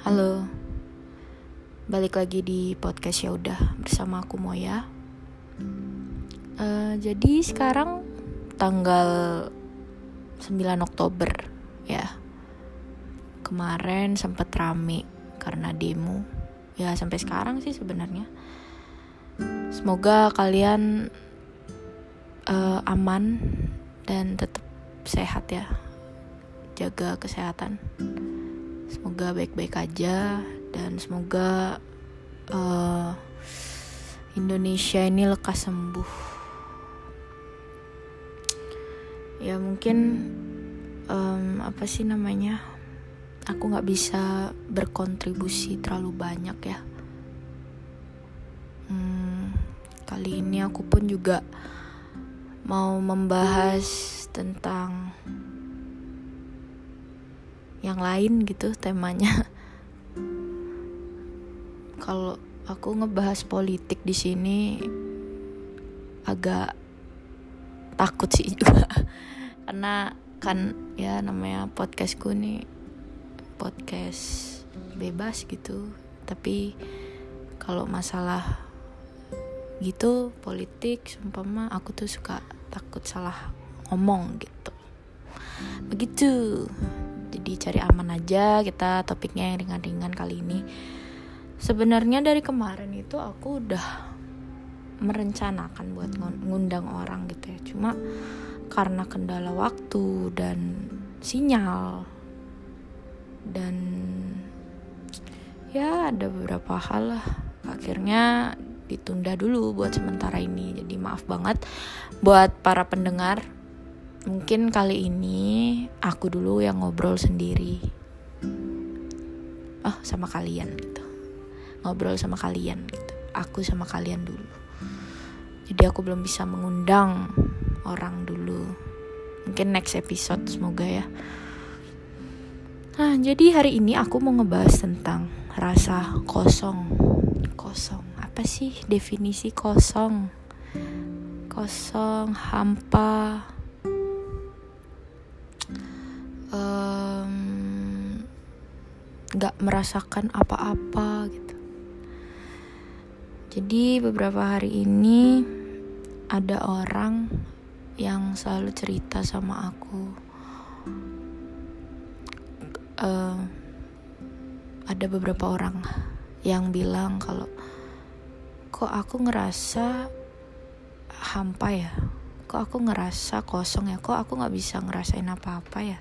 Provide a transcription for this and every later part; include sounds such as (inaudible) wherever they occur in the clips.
Halo, balik lagi di podcast ya udah bersama aku Moya. Uh, jadi sekarang tanggal 9 Oktober ya. Kemarin sempat rame karena demo. Ya sampai sekarang sih sebenarnya. Semoga kalian uh, aman dan tetap sehat ya. Jaga kesehatan semoga baik-baik aja dan semoga uh, Indonesia ini lekas sembuh. Ya mungkin um, apa sih namanya aku nggak bisa berkontribusi terlalu banyak ya. Hmm, kali ini aku pun juga mau membahas tentang yang lain gitu temanya. (laughs) Kalau aku ngebahas politik di sini agak takut sih juga. (laughs) Karena kan ya namanya podcastku nih podcast bebas gitu. Tapi kalau masalah gitu politik sumpah aku tuh suka takut salah ngomong gitu. Begitu jadi cari aman aja kita topiknya yang ringan-ringan kali ini. Sebenarnya dari kemarin itu aku udah merencanakan buat ngundang orang gitu ya. Cuma karena kendala waktu dan sinyal dan ya ada beberapa hal lah. Akhirnya ditunda dulu buat sementara ini. Jadi maaf banget buat para pendengar mungkin kali ini aku dulu yang ngobrol sendiri. Oh sama kalian gitu. Ngobrol sama kalian gitu. Aku sama kalian dulu. Jadi aku belum bisa mengundang orang dulu. Mungkin next episode semoga ya. Nah jadi hari ini aku mau ngebahas tentang rasa kosong. Kosong. Apa sih definisi kosong? Kosong hampa nggak merasakan apa-apa gitu. Jadi beberapa hari ini ada orang yang selalu cerita sama aku. Uh, ada beberapa orang yang bilang kalau kok aku ngerasa hampa ya? Kok aku ngerasa kosong ya? Kok aku nggak bisa ngerasain apa-apa ya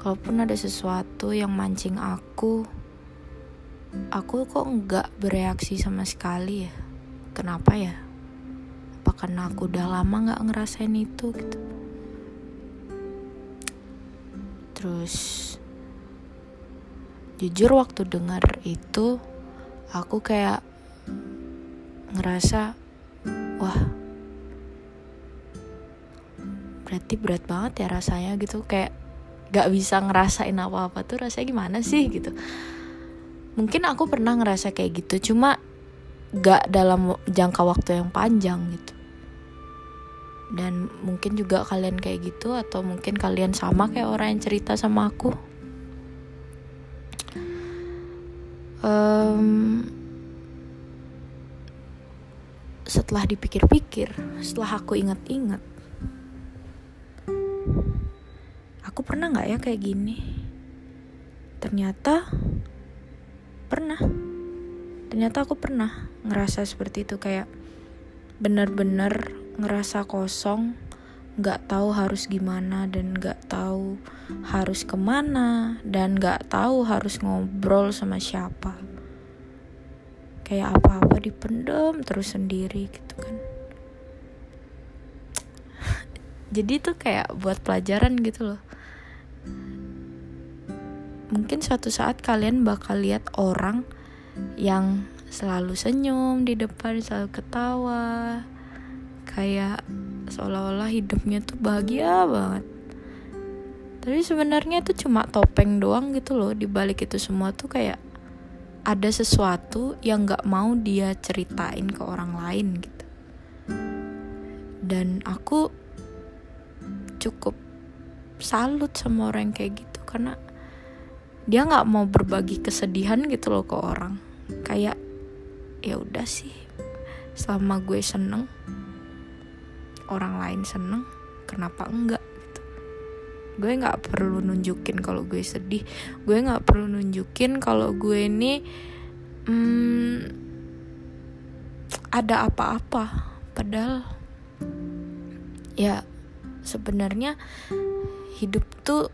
kalaupun ada sesuatu yang mancing aku aku kok nggak bereaksi sama sekali ya. Kenapa ya? Apa karena aku udah lama nggak ngerasain itu gitu? Terus jujur waktu dengar itu aku kayak ngerasa wah berarti berat banget ya rasanya gitu. Kayak gak bisa ngerasain apa-apa tuh rasanya gimana sih gitu. Mungkin aku pernah ngerasa kayak gitu cuma gak dalam jangka waktu yang panjang gitu. Dan mungkin juga kalian kayak gitu atau mungkin kalian sama kayak orang yang cerita sama aku. Um, setelah dipikir-pikir setelah aku ingat-ingat aku pernah nggak ya kayak gini? Ternyata pernah. Ternyata aku pernah ngerasa seperti itu kayak bener-bener ngerasa kosong nggak tahu harus gimana dan nggak tahu harus ke mana dan nggak tahu harus ngobrol sama siapa. Kayak apa-apa dipendem terus sendiri gitu kan. Jadi tuh kayak buat pelajaran gitu loh mungkin suatu saat kalian bakal lihat orang yang selalu senyum di depan, selalu ketawa, kayak seolah-olah hidupnya tuh bahagia banget. Tapi sebenarnya itu cuma topeng doang gitu loh. Di balik itu semua tuh kayak ada sesuatu yang gak mau dia ceritain ke orang lain gitu. Dan aku cukup salut sama orang kayak gitu karena dia nggak mau berbagi kesedihan gitu loh ke orang. Kayak ya udah sih selama gue seneng orang lain seneng kenapa enggak? Gitu. Gue nggak perlu nunjukin kalau gue sedih. Gue nggak perlu nunjukin kalau gue ini hmm, ada apa-apa. Padahal ya sebenarnya hidup tuh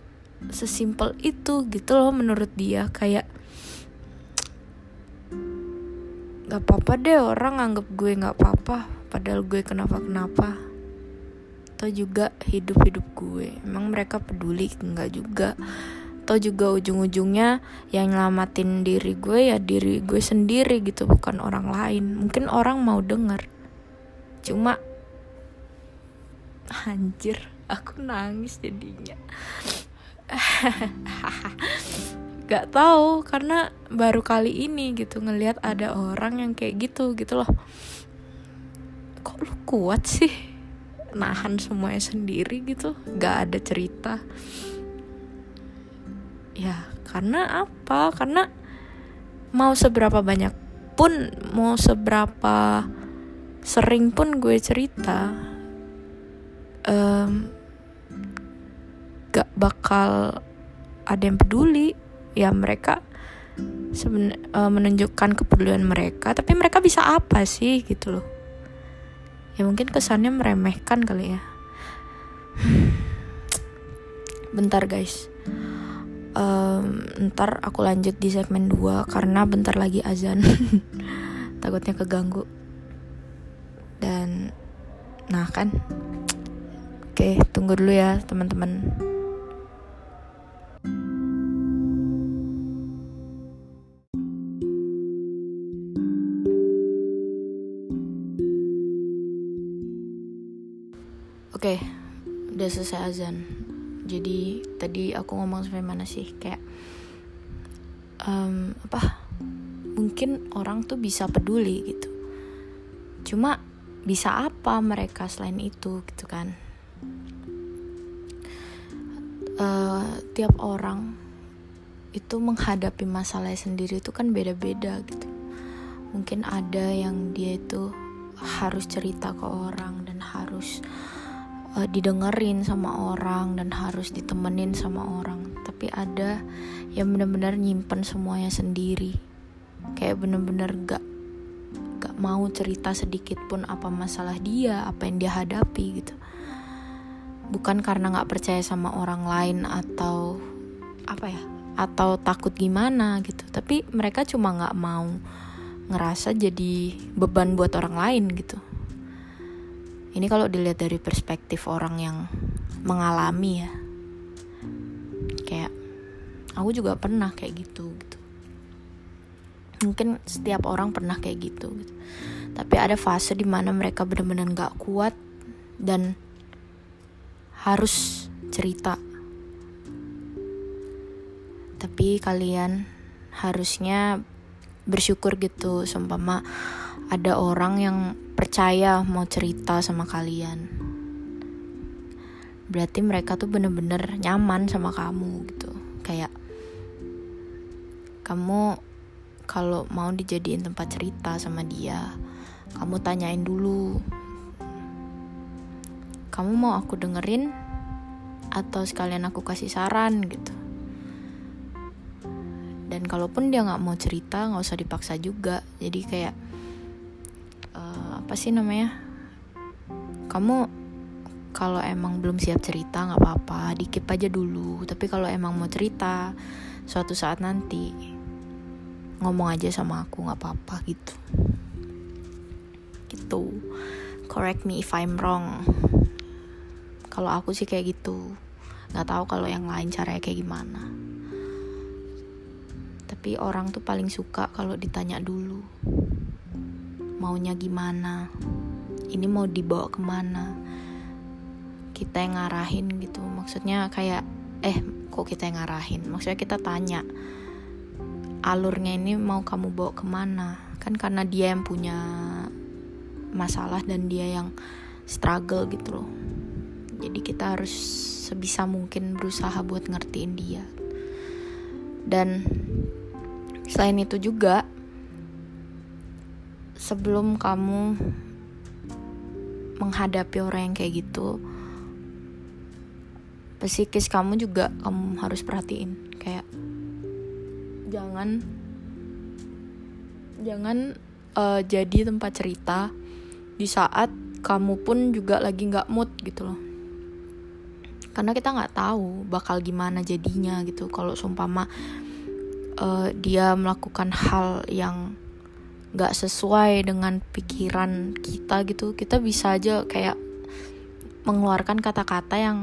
sesimpel itu gitu loh menurut dia. Kayak gak apa-apa deh orang anggap gue gak apa-apa padahal gue kenapa-kenapa. Atau juga hidup-hidup gue emang mereka peduli enggak juga. Atau juga ujung-ujungnya yang nyelamatin diri gue ya diri gue sendiri gitu bukan orang lain. Mungkin orang mau denger. Cuma anjir aku nangis jadinya (laughs) gak tahu karena baru kali ini gitu ngelihat ada orang yang kayak gitu gitu loh. Kok lu kuat sih? Nahan semuanya sendiri gitu gak ada cerita. Ya karena apa? Karena mau seberapa banyak pun mau seberapa sering pun gue cerita um, gak bakal ada yang peduli. Ya mereka seben uh, menunjukkan kepedulian mereka tapi mereka bisa apa sih gitu loh. Ya mungkin kesannya meremehkan kali ya. (sighs) Bentar guys. Um, ntar aku lanjut di segmen 2 karena bentar lagi azan. (laughs) Takutnya keganggu. Dan nah kan? Oke tunggu dulu ya teman-teman udah selesai azan. Jadi tadi aku ngomong sampai mana sih? Kayak um, apa? Mungkin orang tuh bisa peduli gitu. Cuma bisa apa mereka selain itu gitu kan? Uh, tiap orang itu menghadapi masalah sendiri itu kan beda-beda gitu. Mungkin ada yang dia itu harus cerita ke orang dan harus uh, didengerin sama orang dan harus ditemenin sama orang. Tapi ada yang benar-benar nyimpen semuanya sendiri. Kayak bener-bener gak gak mau cerita sedikit pun apa masalah dia apa yang dia hadapi gitu. Bukan karena gak percaya sama orang lain atau apa ya atau takut gimana gitu. Tapi mereka cuma gak mau ngerasa jadi beban buat orang lain gitu ini kalau dilihat dari perspektif orang yang mengalami ya kayak aku juga pernah kayak gitu gitu. Mungkin setiap orang pernah kayak gitu, gitu. tapi ada fase di mana mereka benar-benar gak kuat dan harus cerita. Tapi kalian harusnya bersyukur gitu seumpama ada orang yang percaya mau cerita sama kalian. Berarti mereka tuh bener-bener nyaman sama kamu gitu. Kayak kamu kalau mau dijadiin tempat cerita sama dia kamu tanyain dulu kamu mau aku dengerin atau sekalian aku kasih saran? gitu. Dan kalaupun dia nggak mau cerita nggak usah dipaksa juga. Jadi kayak apa sih namanya? Kamu kalau emang belum siap cerita nggak apa-apa dikip aja dulu. Tapi kalau emang mau cerita suatu saat nanti ngomong aja sama aku nggak apa-apa gitu. Gitu. Correct me if I'm wrong. Kalau aku sih kayak gitu. Nggak tahu kalau yang lain caranya kayak gimana. Tapi orang tuh paling suka kalau ditanya dulu maunya gimana ini mau dibawa ke mana kita yang ngarahin gitu. Maksudnya kayak eh kok kita yang ngarahin? Maksudnya kita tanya alurnya ini mau kamu bawa ke mana? Kan karena dia yang punya masalah dan dia yang struggle gitu loh. Jadi kita harus sebisa mungkin berusaha buat ngertiin dia. Dan selain itu juga sebelum kamu menghadapi orang yang kayak gitu psikis kamu juga kamu harus perhatiin. Kayak jangan jangan uh, jadi tempat cerita di saat kamu pun juga lagi nggak mood gitu loh. Karena kita nggak tahu bakal gimana jadinya gitu. Kalau sumpama uh, dia melakukan hal yang nggak sesuai dengan pikiran kita gitu kita bisa aja kayak mengeluarkan kata-kata yang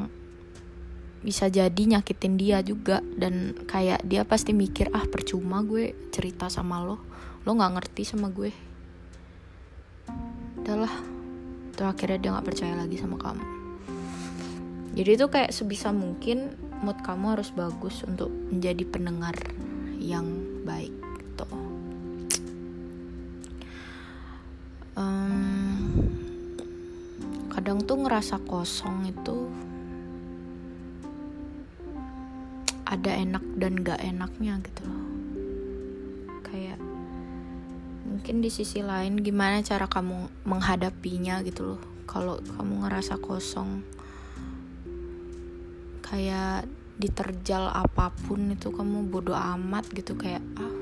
bisa jadi nyakitin dia juga. Dan kayak dia pasti mikir ah percuma gue cerita sama lo lo nggak ngerti sama gue. Udahlah tuh akhirnya dia nggak percaya lagi sama kamu. Jadi itu kayak sebisa mungkin mood kamu harus bagus untuk menjadi pendengar yang baik gitu kadang tuh ngerasa kosong itu. Ada enak dan gak enaknya gitu loh. Kayak mungkin di sisi lain gimana cara kamu menghadapinya gitu loh. Kalau kamu ngerasa kosong kayak diterjal apa pun itu kamu bodoh amat gitu. Kayak ah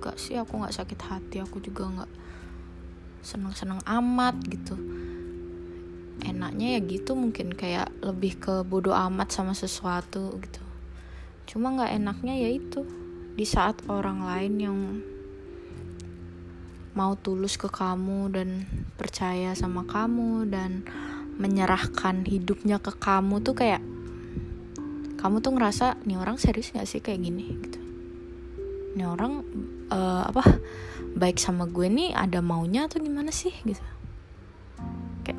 gak sih aku nggak sakit hati aku juga nggak seneng-seneng amat gitu enaknya ya gitu mungkin kayak lebih ke bodoh amat sama sesuatu gitu. Cuma nggak enaknya ya itu di saat orang lain yang mau tulus ke kamu dan percaya sama kamu dan menyerahkan hidupnya ke kamu tuh kayak kamu tuh ngerasa nih orang serius gak sih kayak gini? Gitu. Nih orang uh, apa baik sama gue nih ada maunya atau gimana sih? Gitu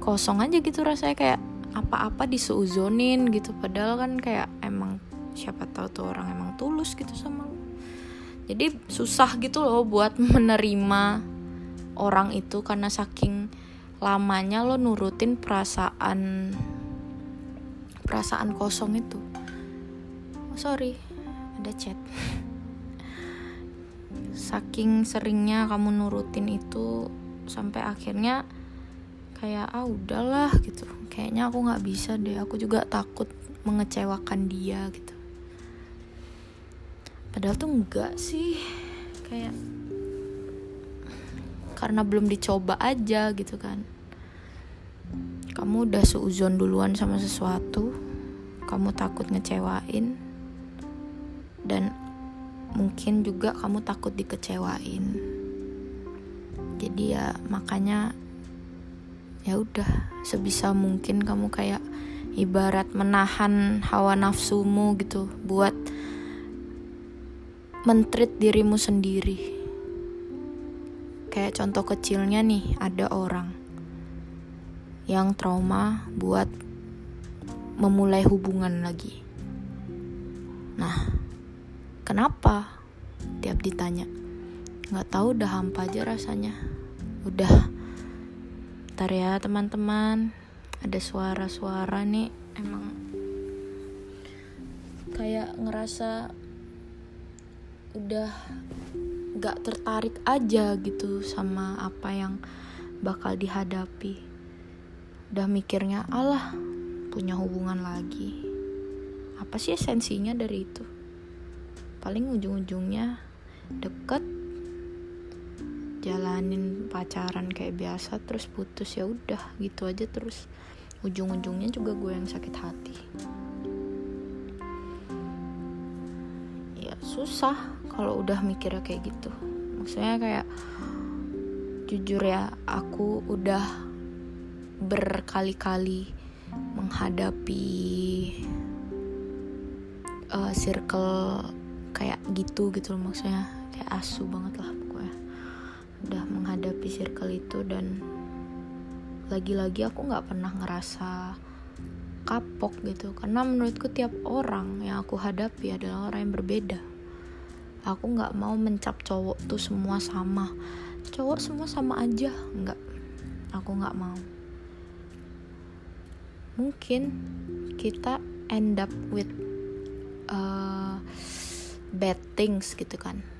kosong aja gitu rasanya kayak apa-apa disuuzonin gitu. Padahal kan kayak emang siapa tahu tuh orang emang tulus gitu sama lo jadi susah gitu loh buat (laughs) menerima orang itu karena saking lamanya lo nurutin perasaan perasaan kosong itu. Oh, sorry ada chat. (laughs) Saking seringnya kamu nurutin itu sampai akhirnya kayak ah udahlah gitu. Kayaknya aku nggak bisa deh aku juga takut mengecewakan dia gitu. Padahal tuh enggak sih. Kayak karena belum dicoba aja gitu kan. Kamu udah seuzon duluan sama sesuatu kamu takut ngecewain dan mungkin juga kamu takut dikecewain. Jadi ya makanya ya udah sebisa mungkin kamu kayak ibarat menahan hawa nafsumu gitu buat mentrit dirimu sendiri. Kayak contoh kecilnya nih, ada orang yang trauma buat memulai hubungan lagi. Nah, kenapa? Tiap ditanya, nggak tahu udah hampa aja rasanya. Udah, ntar ya teman-teman, ada suara-suara nih emang. Kayak ngerasa udah gak tertarik aja gitu sama apa yang bakal dihadapi. Udah mikirnya Allah punya hubungan lagi. Apa sih esensinya dari itu? Paling ujung-ujungnya deket jalanin pacaran kayak biasa terus putus ya udah gitu aja terus. Ujung-ujungnya juga gue yang sakit hati. Ya susah kalau udah mikirnya kayak gitu. Maksudnya kayak jujur ya aku udah berkali-kali menghadapi uh, circle kayak gitu gitu loh maksudnya. Kayak asu banget lah udah menghadapi circle itu dan lagi-lagi aku nggak pernah ngerasa kapok gitu. Karena menurutku tiap orang yang aku hadapi adalah orang yang berbeda. Aku nggak mau mencap cowok tuh semua sama. Cowok semua sama aja nggak. Aku nggak mau. Mungkin kita end up with uh, bad things gitu kan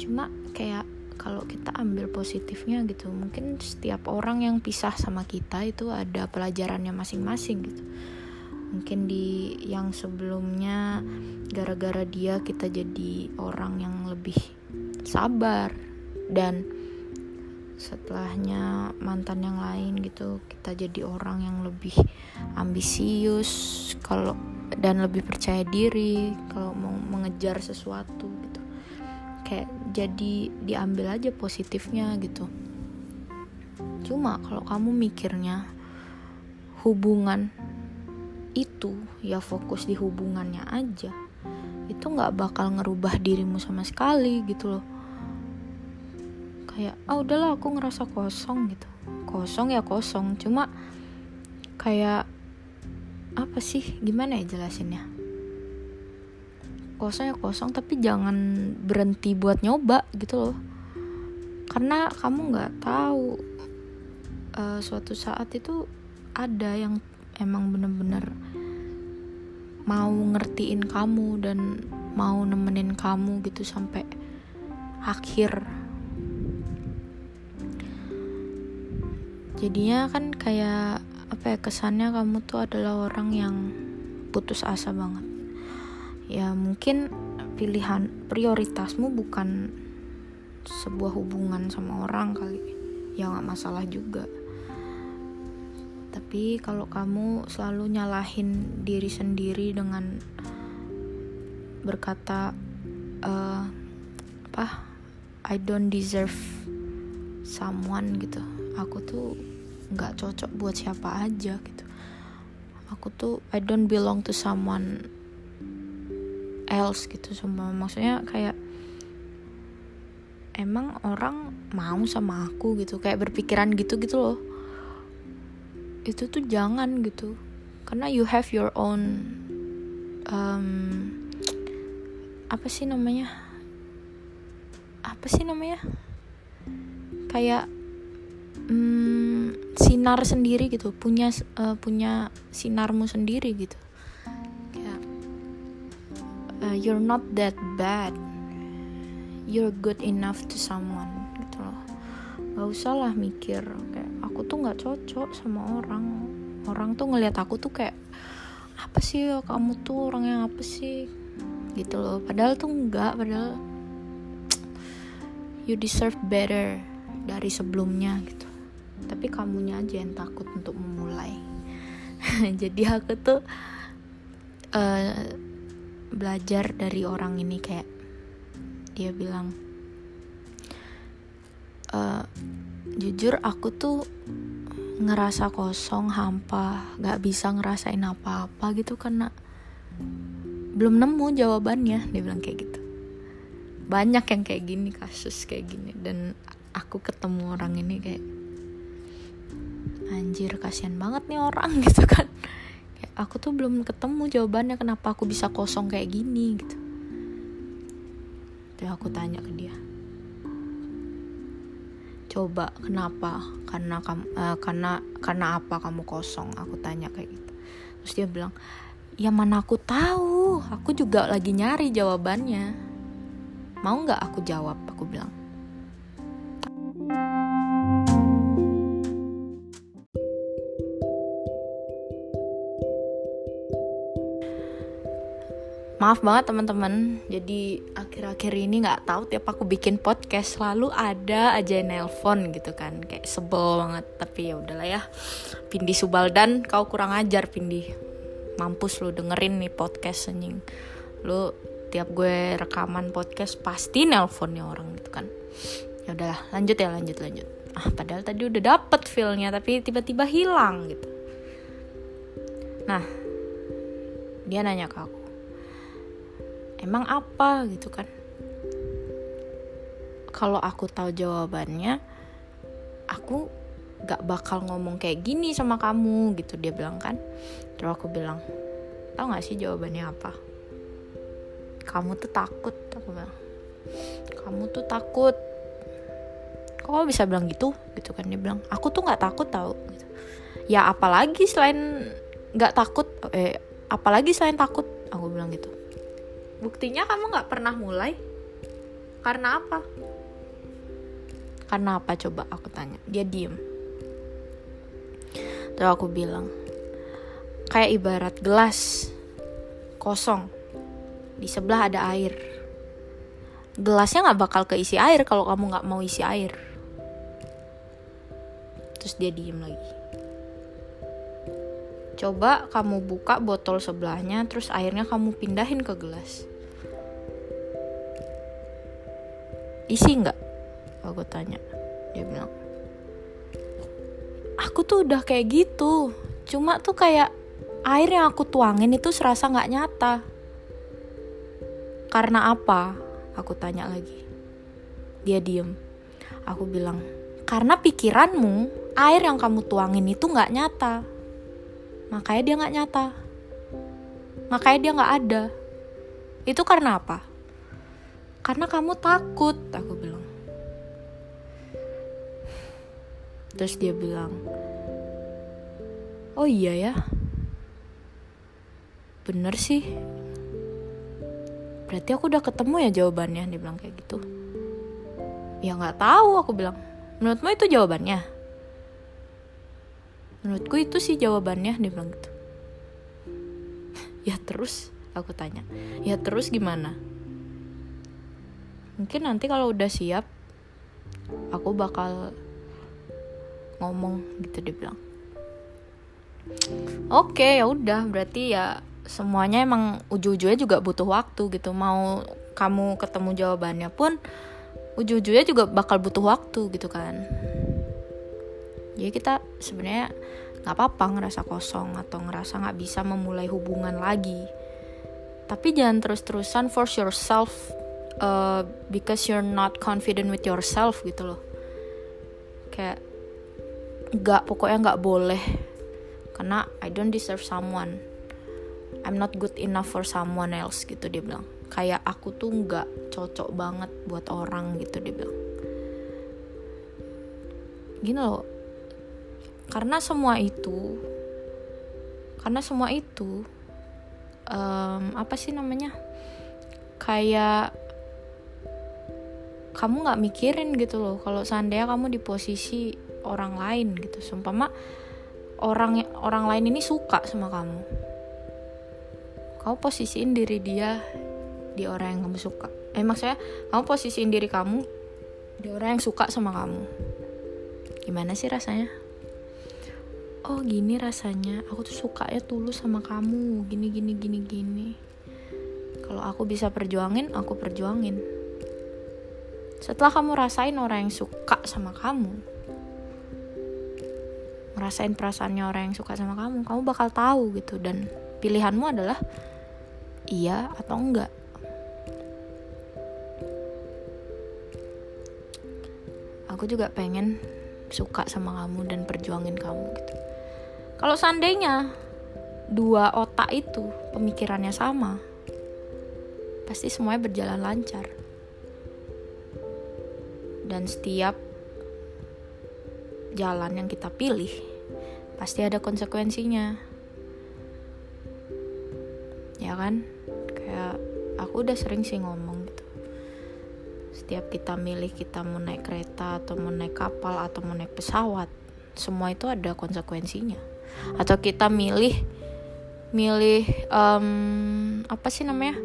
cuma kayak kalau kita ambil positifnya gitu mungkin setiap orang yang pisah sama kita itu ada pelajarannya masing-masing gitu. Mungkin di yang sebelumnya gara-gara dia kita jadi orang yang lebih sabar dan setelahnya mantan yang lain gitu kita jadi orang yang lebih ambisius kalau dan lebih percaya diri kalau mau mengejar sesuatu gitu kayak jadi diambil aja positifnya gitu. Cuma kalau kamu mikirnya hubungan itu ya fokus di hubungannya aja itu nggak bakal ngerubah dirimu sama sekali gitu loh. Kayak ah udahlah aku ngerasa kosong gitu. Kosong ya kosong cuma kayak apa sih gimana ya jelasinnya kosong ya kosong tapi jangan berhenti buat nyoba gitu loh. Karena kamu nggak tahu uh, suatu saat itu ada yang emang bener-bener mau ngertiin kamu dan mau nemenin kamu gitu sampai akhir. Jadinya kan kayak apa ya kesannya kamu tuh adalah orang yang putus asa banget ya mungkin pilihan prioritasmu bukan sebuah hubungan sama orang kali. Ya nggak masalah juga. Tapi kalau kamu selalu nyalahin diri sendiri dengan berkata uh, apa I don't deserve someone gitu. Aku tuh nggak cocok buat siapa aja gitu. Aku tuh I don't belong to someone else gitu semua. Maksudnya kayak emang orang mau sama aku gitu kayak berpikiran gitu gitu loh. Itu tuh jangan gitu. Karena you have your own um, apa sih namanya? Apa sih namanya? Kayak um, sinar sendiri gitu punya uh, punya sinarmu sendiri gitu uh, you're not that bad. You're good enough to someone gitu loh. Gak usah lah mikir kayak aku tuh nggak cocok sama orang. Orang tuh ngelihat aku tuh kayak apa sih kamu tuh orang yang apa sih? Gitu loh. Padahal tuh enggak padahal (tsk) you deserve better dari sebelumnya gitu. Tapi kamunya aja yang takut untuk memulai. (laughs) Jadi aku tuh uh, belajar dari orang ini kayak dia bilang uh, jujur aku tuh ngerasa kosong hampa gak bisa ngerasain apa-apa gitu karena belum nemu jawabannya dia bilang kayak gitu. Banyak yang kayak gini kasus kayak gini dan aku ketemu orang ini kayak anjir kasihan banget nih orang (laughs) gitu kan aku tuh belum ketemu jawabannya kenapa aku bisa kosong kayak gini gitu. Terus aku tanya ke dia. Coba kenapa? Karena kamu uh, karena karena apa kamu kosong? Aku tanya kayak gitu. Terus dia bilang ya mana aku tahu. Aku juga lagi nyari jawabannya. Mau nggak aku jawab? Aku bilang maaf banget teman-teman. Jadi akhir-akhir ini nggak tahu tiap aku bikin podcast selalu ada aja nelpon gitu kan. Kayak sebel banget tapi ya udahlah ya. Pindi Subaldan kau kurang ajar Pindi. Mampus lu dengerin nih podcast anjing. Lu tiap gue rekaman podcast pasti nelponnya orang gitu kan. Ya udahlah lanjut ya lanjut lanjut. Ah padahal tadi udah dapet feelnya tapi tiba-tiba hilang gitu. Nah dia nanya ke aku emang apa? gitu kan. Kalau aku tahu jawabannya aku gak bakal ngomong kayak gini sama kamu gitu. Dia bilang kan. Terus aku bilang tau gak sih jawabannya apa? Kamu tuh takut aku bilang. Kamu tuh takut. Kok kamu bisa bilang gitu? Gitu kan dia bilang. Aku tuh nggak takut tau gitu. ya apalagi selain nggak takut eh apalagi selain takut aku bilang gitu buktinya kamu nggak pernah mulai. Karena apa? Karena apa? Coba aku tanya. Dia diem. Terus aku bilang kayak ibarat gelas kosong. Di sebelah ada air. Gelasnya nggak bakal keisi air kalau kamu nggak mau isi air. Terus dia diem lagi. Coba kamu buka botol sebelahnya terus airnya kamu pindahin ke gelas isi nggak? Aku tanya dia bilang aku tuh udah kayak gitu cuma tuh kayak air yang aku tuangin itu serasa nggak nyata. Karena apa? Aku tanya lagi. Dia diem. Aku bilang karena pikiranmu air yang kamu tuangin itu nggak nyata. Makanya dia nggak nyata. Makanya dia nggak ada. Itu karena apa karena kamu takut aku bilang. Terus dia bilang oh iya ya. Bener sih. Berarti aku udah ketemu ya jawabannya dia bilang kayak gitu. Ya nggak tahu aku bilang. Menurutmu itu jawabannya? Menurutku itu sih jawabannya dia bilang gitu. (laughs) Ya terus? aku tanya. Ya terus gimana mungkin nanti kalau udah siap aku bakal ngomong gitu dia bilang. Oke okay, ya udah. Berarti ya semuanya emang ujung-ujungnya juga butuh waktu gitu. Mau kamu ketemu jawabannya pun ujung-ujungnya juga bakal butuh waktu gitu kan. Jadi kita sebenarnya nggak apa-apa ngerasa kosong atau ngerasa nggak bisa memulai hubungan lagi. Tapi jangan terus-terusan force yourself uh, because you're not confident with yourself gitu loh. Kayak nggak pokoknya nggak boleh. Karena I don't deserve someone. I'm not good enough for someone else gitu dia bilang. Kayak aku tuh nggak cocok banget buat orang gitu dia bilang. Gini loh. Karena semua itu karena semua itu um, apa sih namanya? Kayak kamu nggak mikirin gitu loh kalau seandainya kamu di posisi orang lain gitu. Sumpah orang orang lain ini suka sama kamu. Kamu posisiin diri dia di orang yang kamu suka. Eh maksudnya kamu posisiin diri kamu di orang yang suka sama kamu. Gimana sih rasanya? Oh gini rasanya. Aku tuh suka ya tulus sama kamu. Gini gini gini gini. Kalau aku bisa perjuangin aku perjuangin setelah kamu rasain orang yang suka sama kamu ngerasain perasaannya orang yang suka sama kamu kamu bakal tahu gitu. Dan pilihanmu adalah iya atau enggak. Aku juga pengen suka sama kamu dan perjuangin kamu gitu. Kalau seandainya dua otak itu pemikirannya sama, pasti semuanya berjalan lancar. Dan setiap jalan yang kita pilih pasti ada konsekuensinya. Ya kan? Kayak aku udah sering sih ngomong gitu. Setiap kita milih kita mau naik kereta atau mau naik kapal atau mau naik pesawat, semua itu ada konsekuensinya atau kita milih milih um, apa sih namanya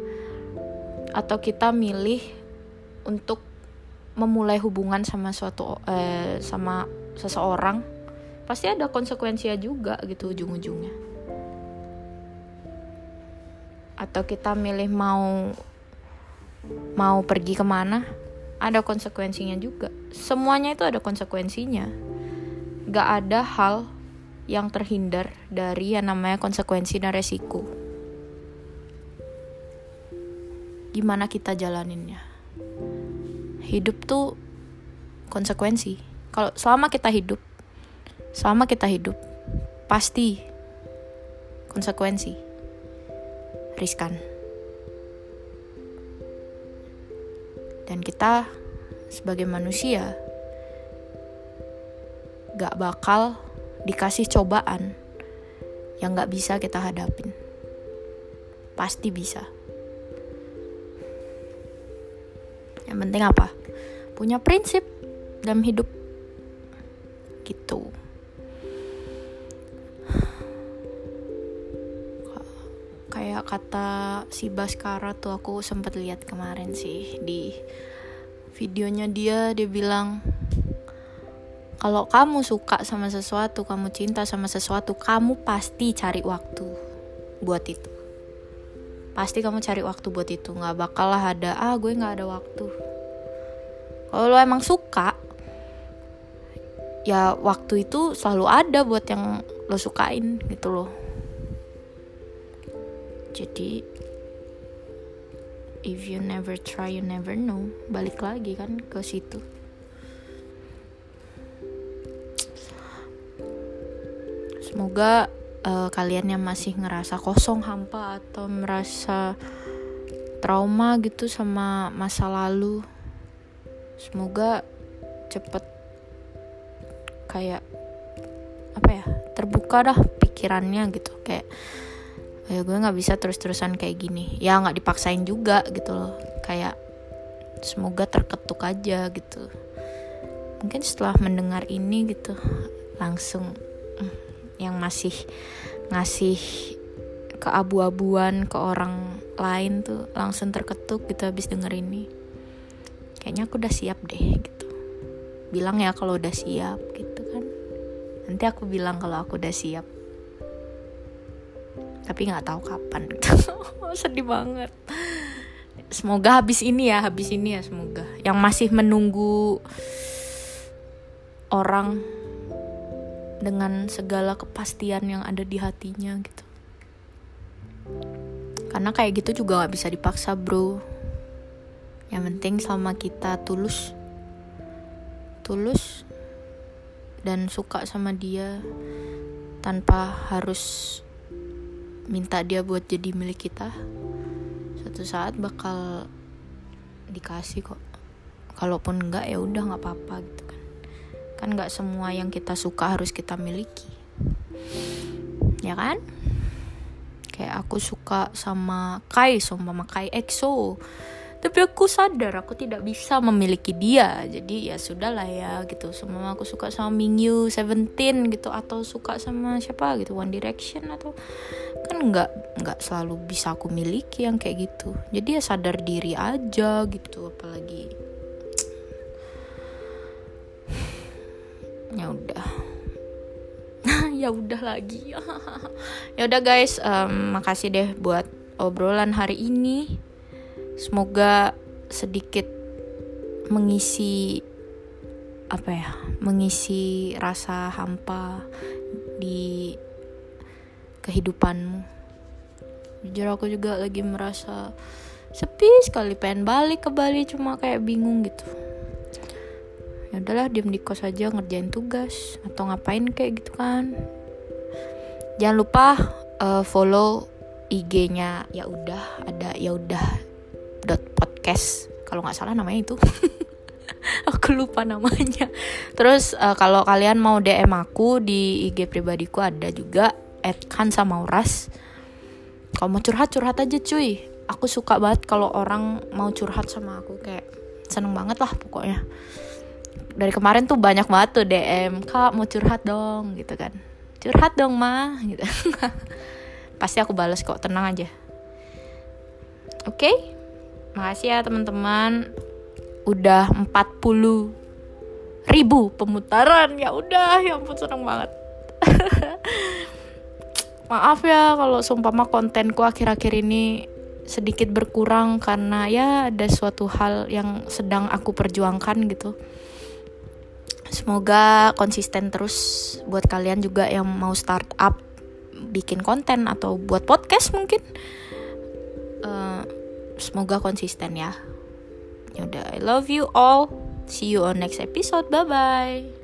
atau kita milih untuk memulai hubungan sama suatu eh, sama seseorang pasti ada konsekuensinya juga gitu ujung-ujungnya atau kita milih mau mau pergi ke mana ada konsekuensinya juga semuanya itu ada konsekuensinya gak ada hal yang terhindar dari yang namanya konsekuensi dan resiko. Gimana kita jalaninnya? Hidup tuh konsekuensi. Kalau selama kita hidup, selama kita hidup, pasti konsekuensi. Riskan. Dan kita sebagai manusia gak bakal dikasih cobaan yang gak bisa kita hadapin. Pasti bisa. Yang penting apa? Punya prinsip dalam hidup. Gitu. Kayak kata si Baskara tuh aku sempat lihat kemarin sih di videonya dia dia bilang kalau kamu suka sama sesuatu, kamu cinta sama sesuatu, kamu pasti cari waktu buat itu. Pasti kamu cari waktu buat itu, nggak bakal lah ada ah gue nggak ada waktu. Kalau lo emang suka, ya waktu itu selalu ada buat yang lo sukain gitu loh. Jadi if you never try you never know balik lagi kan ke situ semoga uh, kalian yang masih ngerasa kosong hampa atau merasa trauma gitu sama masa lalu semoga cepet kayak apa ya terbuka dah pikirannya gitu. Kayak ya gue nggak bisa terus-terusan kayak gini. Ya nggak dipaksain juga gitu loh. Kayak semoga terketuk aja gitu. Mungkin setelah mendengar ini gitu langsung yang masih ngasih keabu-abuan ke orang lain tuh langsung terketuk gitu habis denger ini kayaknya aku udah siap deh gitu. Bilang ya kalau udah siap gitu kan. Nanti aku bilang kalau aku udah siap. Tapi nggak tahu kapan gitu. (laughs) Sedih banget. Semoga habis ini ya habis ini ya semoga. Yang masih menunggu orang dengan segala kepastian yang ada di hatinya gitu. Karena kayak gitu juga gak bisa dipaksa bro. Yang penting sama kita tulus tulus dan suka sama dia tanpa harus minta dia buat jadi milik kita suatu saat bakal dikasih kok. Kalaupun enggak ya udah nggak apa-apa gitu kan nggak semua yang kita suka harus kita miliki. Ya kan? Kayak aku suka sama Kai sama Kai EXO. Tapi aku sadar aku tidak bisa memiliki dia. Jadi ya sudahlah ya gitu. Semua aku suka sama Mingyu Seventeen gitu atau suka sama siapa gitu One Direction atau kan nggak nggak selalu bisa aku miliki yang kayak gitu. Jadi ya sadar diri aja gitu apalagi ya udah. (laughs) Ya udah lagi. (laughs) Ya udah guys um, makasih deh buat obrolan hari ini. Semoga sedikit mengisi apa ya mengisi rasa hampa di kehidupanmu. Jujur aku juga lagi merasa sepi sekali pengen balik ke Bali cuma kayak bingung gitu ya udahlah diem di kos aja ngerjain tugas. Atau ngapain kayak gitu kan. Jangan lupa uh, follow IG-nya ya udah ada ya udah dot podcast. Kalau nggak salah namanya itu. (laughs) Aku lupa namanya. Terus uh, kalau kalian mau DM aku di IG pribadiku ada juga kan sama Uras. Kalau mau curhat curhat aja cuy. Aku suka banget kalau orang mau curhat sama aku. Kayak seneng banget lah pokoknya dari kemarin tuh banyak banget tuh DM kak mau curhat dong gitu kan. Curhat dong mah gitu. (laughs) Pasti aku balas kok tenang aja. Oke. Okay? makasih ya teman-teman. Udah 40 ribu pemutaran. Ya udah ya ampun seneng banget. (laughs) Maaf ya kalau sumpama kontenku akhir-akhir ini sedikit berkurang karena ya ada suatu hal yang sedang aku perjuangkan gitu semoga konsisten terus buat kalian juga yang mau start up bikin konten atau buat podcast mungkin. Uh, semoga konsisten ya. ya udah I love you all. See you on next episode. Bye bye